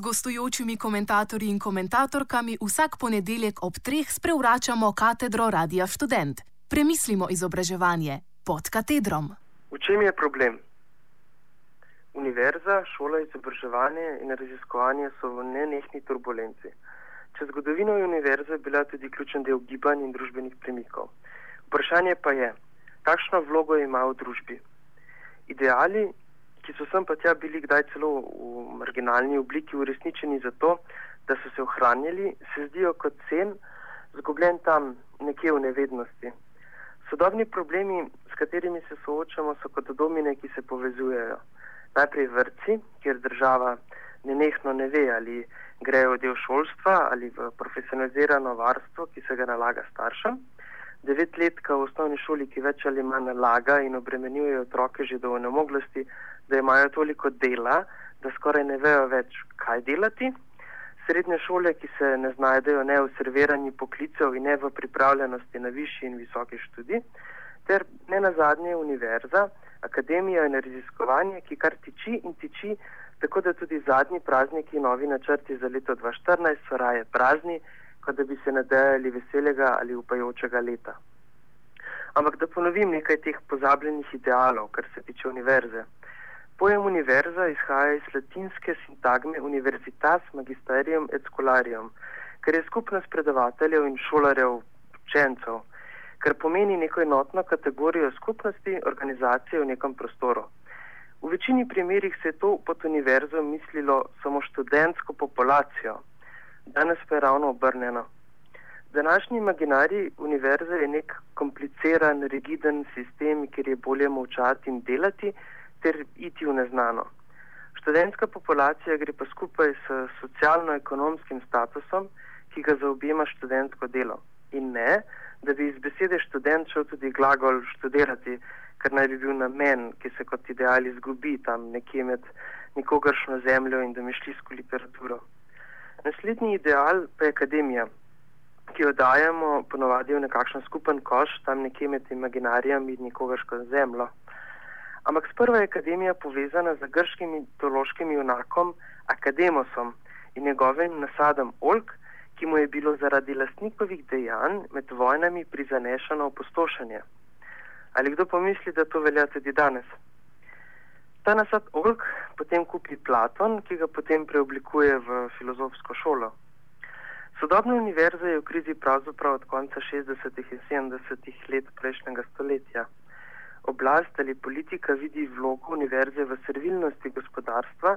gostujočimi komentatorji in komentatorkami vsak ponedeljek ob treh sprevračamo katedro Radia Student. Premislimo izobraževanje pod katedrom. V čem je problem? Univerza, šola, izobraževanje in raziskovanje so v nenehni turbulenci. Čez zgodovino je univerza bila tudi ključen del gibanj in družbenih premikov. Vprašanje pa je, kakšno vlogo ima v družbi. Ideali, ki so sem pa tja bili kdaj celo v marginalni obliki uresničeni zato, da so se ohranjali, se zdijo kot cen, zgubljen tam nekje v nevednosti. Sodobni problemi, s katerimi se soočamo, so kot domine, ki se povezujejo najprej vrtci, kjer država nenehno ne ve, ali grejo v del šolstva ali v profesionalizirano varstvo, ki se ga nalaga staršem. Devetletka v osnovni šoli, ki več ali manj nalaga in obremenjuje otroke že do onemoglosti, da imajo toliko dela, da skoraj ne vejo več, kaj delati. Srednje šole, ki se ne znajdejo ne v serviranju poklicev in ne v pripravljenosti na višji in visoki študij, ter ne na zadnje univerza, akademijo in raziskovanje, ki kar tiči in tiči, tako da tudi zadnji prazniki, novi načrti za leto 2014 so raje prazni, kot da bi se nadejali veselega ali upajočega leta. Ampak da ponovim nekaj teh pozabljenih idealov, kar se tiče univerze. Pojem univerza izhaja iz latinske sintagme universitas magisterium et scholarium, kar je skupnost predavateljev in šolarjev učencev kar pomeni neko enotno kategorijo skupnosti, organizacije v nekem prostoru. V večini primerjih se je to pod univerzo mislilo samo študentsko populacijo, danes pa je ravno obrnjeno. Današnji imaginari univerze je nek kompliciran, rigiden sistem, kjer je bolje molčati in delati, ter iti v neznano. Študentska populacija gre pa skupaj s socialno-ekonomskim statusom, ki ga zaobjema študentsko delo. In ne, da bi iz besede študent šel tudi glagol študirati, kar naj bi bil namen, ki se kot ideal izgubi tam nekje med nikogaršno zemljo in domišljijsko literaturo. Naslednji ideal pa je akademija, ki jo dajemo ponovadi v nekakšen skupen koš tam nekje med imaginarijem in nikogarško zemljo. Ampak sprva je akademija povezana z grškim mitološkim junakom Akademosom in njegovim nasadom Olk, ki mu je bilo zaradi lastnikovih dejanj med vojnami prizanešano opustošenje. Ali kdo pomisli, da to velja tudi danes? Ta nasad Olk potem kupi Platon, ki ga potem preoblikuje v filozofsko šolo. Sodobna univerza je v krizi pravzaprav od konca 60. in 70. let prejšnjega stoletja. Oblast ali politika vidi vlogo univerze v servilnosti gospodarstva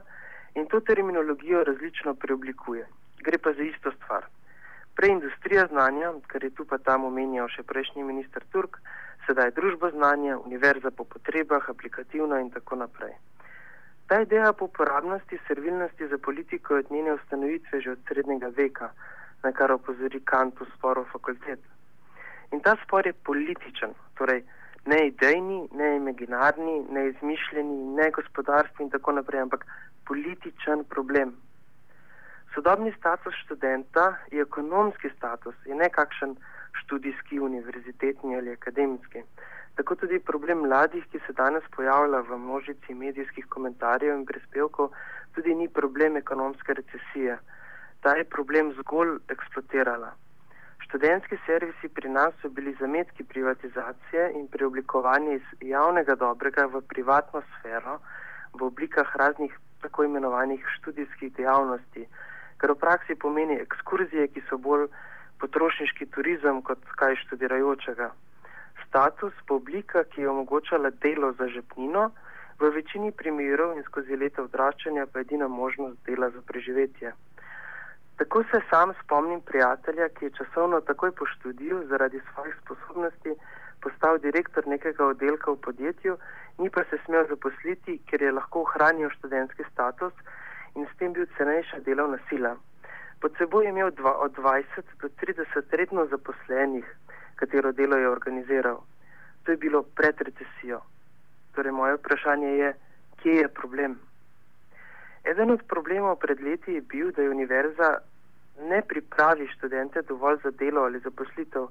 in to terminologijo različno preoblikuje. Gre pa za isto stvar. Prej industrija znanja, kar je tu pa tam omenjal še prejšnji minister Turk, sedaj družba znanja, univerza po potrebah, aplikativno in tako naprej. Ta ideja po uporabnosti, servilnosti za politiko je od njene ustanovitve že od srednjega veka, na kar opozori Kant v sporu fakultet. In ta spor je političen, torej ne idejni, ne imaginarni, ne izmišljeni, ne gospodarski in tako naprej, ampak političen problem. Sodobni status študenta je ekonomski status in ne kakšen študijski, univerzitetni ali akademski. Tako tudi problem mladih, ki se danes pojavlja v množici medijskih komentarjev in prispevkov, tudi ni problem ekonomske recesije. Ta je problem zgolj eksploatirala. Študentski servisi pri nas so bili zametki privatizacije in preoblikovanje iz javnega dobrega v privatno sfero v oblikah raznih tako imenovanih študijskih dejavnosti kar v praksi pomeni ekskurzije, ki so bolj potrošniški turizem kot kaj študirajočega. Status pa oblika, ki je omogočala delo za žepnino, v večini primerov in skozi leta odraščanja pa edina možnost dela za preživetje. Tako se sam spomnim prijatelja, ki je časovno takoj po študiju zaradi svojih sposobnosti postal direktor nekega oddelka v podjetju, ni pa se smel zaposliti, ker je lahko ohranil študentski status in s tem bil cenejša delovna sila. Pod seboj je imel dva, od 20 do 30 redno zaposlenih, katero delo je organiziral. To je bilo pred recesijo. Torej, moje vprašanje je, kje je problem? Eden od problemov pred leti je bil, da je univerza ne pripravi študente dovolj za delo ali zaposlitev.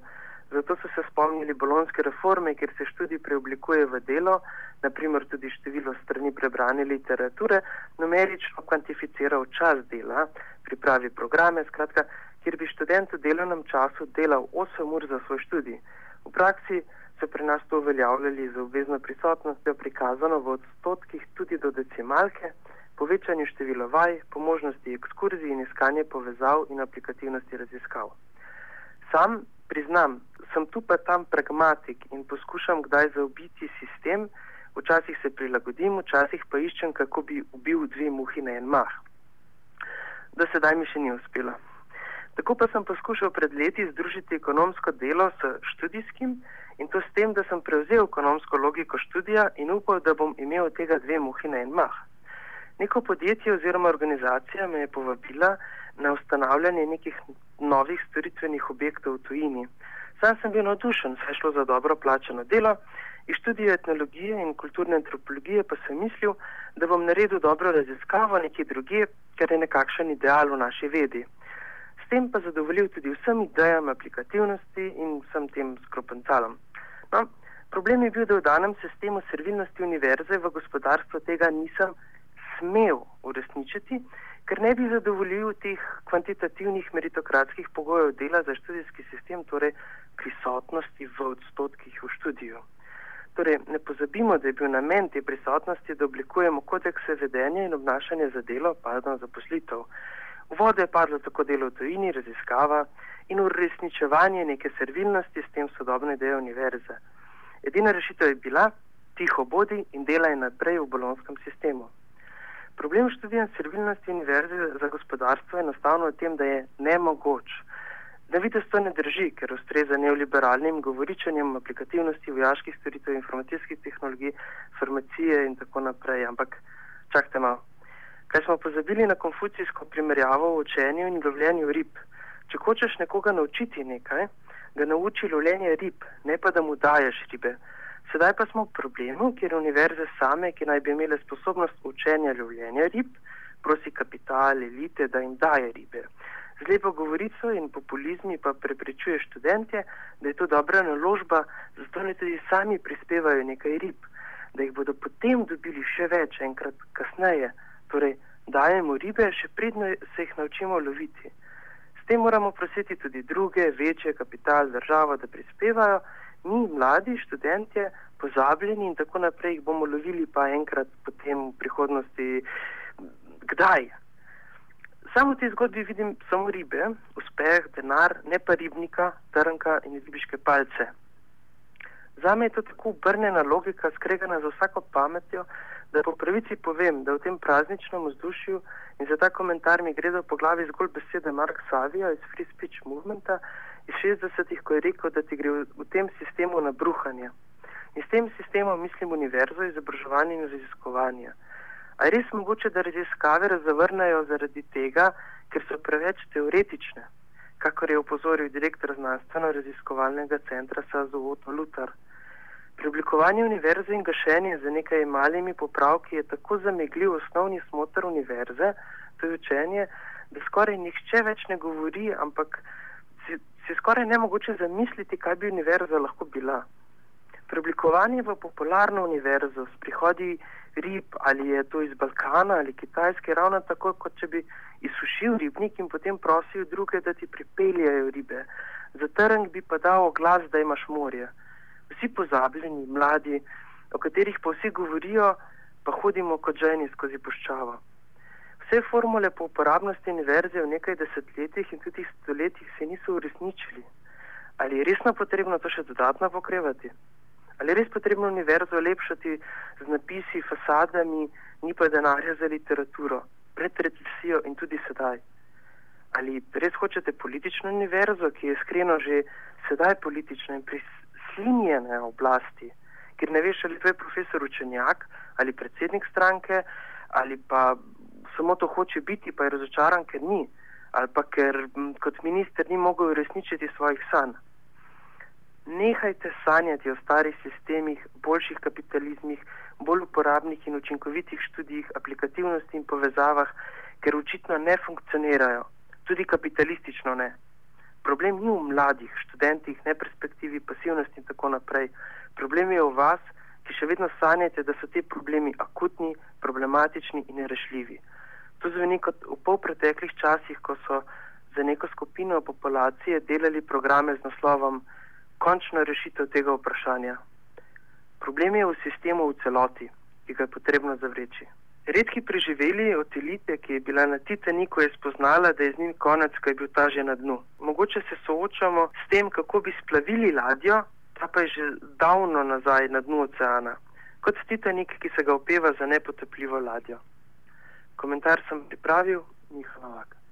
Zato so se spomnili bolonske reforme, kjer se študij preoblikuje v delo, naprimer tudi število strani prebrane literature, numerično kvantificiral čas dela, pripravi programe, skratka, kjer bi študent v delovnem času delal 8 ur za svoj študij. V praksi so pri nas to uveljavljali z obvezno prisotnostjo prikazano v odstotkih tudi do decimalke, povečanju števila vaj, po možnosti ekskurzij in iskanje povezav in aplikativnosti raziskav. Sam priznam, sem tu pa tam pragmatik in poskušam kdaj zaobiti sistem, včasih se prilagodim, včasih pa iščem, kako bi ubil dve muhi na en mah. Do sedaj mi še ni uspelo. Tako pa sem poskušal pred leti združiti ekonomsko delo s študijskim in to s tem, da sem prevzel ekonomsko logiko študija in upal, da bom imel od tega dve muhi na en mah. Neko podjetje oziroma organizacija me je povabila na ustanavljanje nekih novih storitvenih objektov v tujini. Sam sem bil navdušen, saj šlo za dobro plačeno delo, iz študija etnologije in kulturne antropologije pa sem mislil, da bom naredil dobro raziskavo nekje druge, kar je nekakšen ideal v naši vedi. S tem pa zadovoljil tudi vsem idejam aplikativnosti in vsem tem skropencalom. No, problem je bil, da v danem sistemu servilnosti univerze v gospodarstvu tega nisem smel uresničiti, ker ne bi zadovoljil teh kvantitativnih meritokratskih pogojev dela za študijski sistem, torej prisotnosti v odstotkih v študiju. Torej, ne pozabimo, da je bil namen te prisotnosti, da oblikujemo kodekse vedenja in obnašanja za delo, pardon, za poslitev. Vode je padlo tako delo v tujini, raziskava in uresničevanje neke servilnosti s tem sodobne ideje univerze. Edina rešitev je bila tiho bodi in delaj naprej v bolonskem sistemu. Problem študija servilnosti univerze za gospodarstvo je enostavno v tem, da je nemogoč. Da vidite, to ne drži, ker ustreza neoliberalnim govoričanjem aplikativnosti vojaških storitev, informacijskih tehnologij, farmacije in tako naprej. Ampak čakajte malo. Kaj smo pozabili na konfucijsko primerjavo o učenju in lovljenju rib? Če hočeš nekoga naučiti nekaj, ga nauči lovljenje rib, ne pa da mu daješ ribe. Sedaj pa smo v problemu, kjer univerze same, ki naj bi imele sposobnost učenja lovljenja rib, prosi kapital, elite, da jim daje ribe. Z lepo govorico in populizmi pa preprečuje študente, da je to dobra naložba, zato ne tudi sami prispevajo nekaj rib, da jih bodo potem dobili še več enkrat kasneje. Torej, dajemo ribe, še predno se jih naučimo loviti. S tem moramo prositi tudi druge, večje kapital, državo, da prispevajo mi, mladi študentje, pozabljeni in tako naprej, jih bomo lovili pa enkrat potem v prihodnosti. Kdaj? Samo v tej zgodbi vidim samo ribe, uspeh, denar, ne pa ribnika, trnka in ribiške palce. Za me je to tako obrnjena logika, skregana za vsako pametjo, da po pravici povem, da v tem prazničnem vzdušju in za ta komentar mi gredo po glavi zgolj besede Mark Savija iz Free Speech Movementa, iz 60-ih, ko je rekel, da ti gre v, v tem sistemu na bruhanje. In s tem sistemom mislim univerzo, izobraževanje in raziskovanje. A je res mogoče, da raziskave zavrnajo zaradi tega, ker so preveč teoretične, kakor je upozoril direktor znanstveno-raziskovalnega centra Sazovoto Lutar. Preoblikovanje univerze in gašenje za nekaj malimi popravki je tako zamegljiv osnovni smotr univerze, to je učenje, da skoraj nihče več ne govori, ampak si je skoraj nemogoče zamisliti, kaj bi univerza lahko bila. Preoblikovanje v popularno univerzo s prihodi rib, ali je to iz Balkana ali Kitajske, ravno tako, kot če bi izsušil ribnik in potem prosil druge, da ti pripeljajo ribe. Za trng bi pa dal oglas, da imaš morje. Vsi pozabljeni, mladi, o katerih pa vsi govorijo, pa hodimo kot ženi skozi puščavo. Vse formule po uporabnosti univerze v nekaj desetletjih in tudi stoletjih se niso uresničili. Ali je resno potrebno to še dodatno pokrevati? Ali je res potrebno univerzo lepšati z napisi, fasadami, ni pa denarja za literaturo, pred recesijo in tudi sedaj? Ali res hočete politično univerzo, ki je iskreno že sedaj politična in prislinjena oblasti, ker ne veš, ali to je profesor učenjak ali predsednik stranke ali pa samo to hoče biti, pa je razočaran, ker ni, ali pa ker m, kot minister ni mogel uresničiti svojih sanj. Nehajte sanjati o starih sistemih, boljših kapitalizmih, bolj uporabnih in učinkovitih študijih, aplikativnosti in povezavah, ker očitno ne funkcionirajo, tudi kapitalistično ne. Problem ni v mladih, študentih, neperspektivi, pasivnosti in tako naprej. Problem je v vas, ki še vedno sanjate, da so ti problemi akutni, problematični in nerešljivi. To zveni kot v pol preteklih časih, ko so za neko skupino populacije delali programe z naslovom Končna rešitev tega vprašanja. Problem je v sistemu v celoti, ki ga je potrebno zavreči. Redki preživeli od elite, ki je bila na Titaniku, je spoznala, da je z njim konec, ko je bil ta že na dnu. Mogoče se soočamo s tem, kako bi splavili ladjo, ta pa je že davno nazaj na dnu oceana, kot Titanik, ki se ga opeva za nepotepljivo ladjo. Komentar sem pripravil, njihova vaka.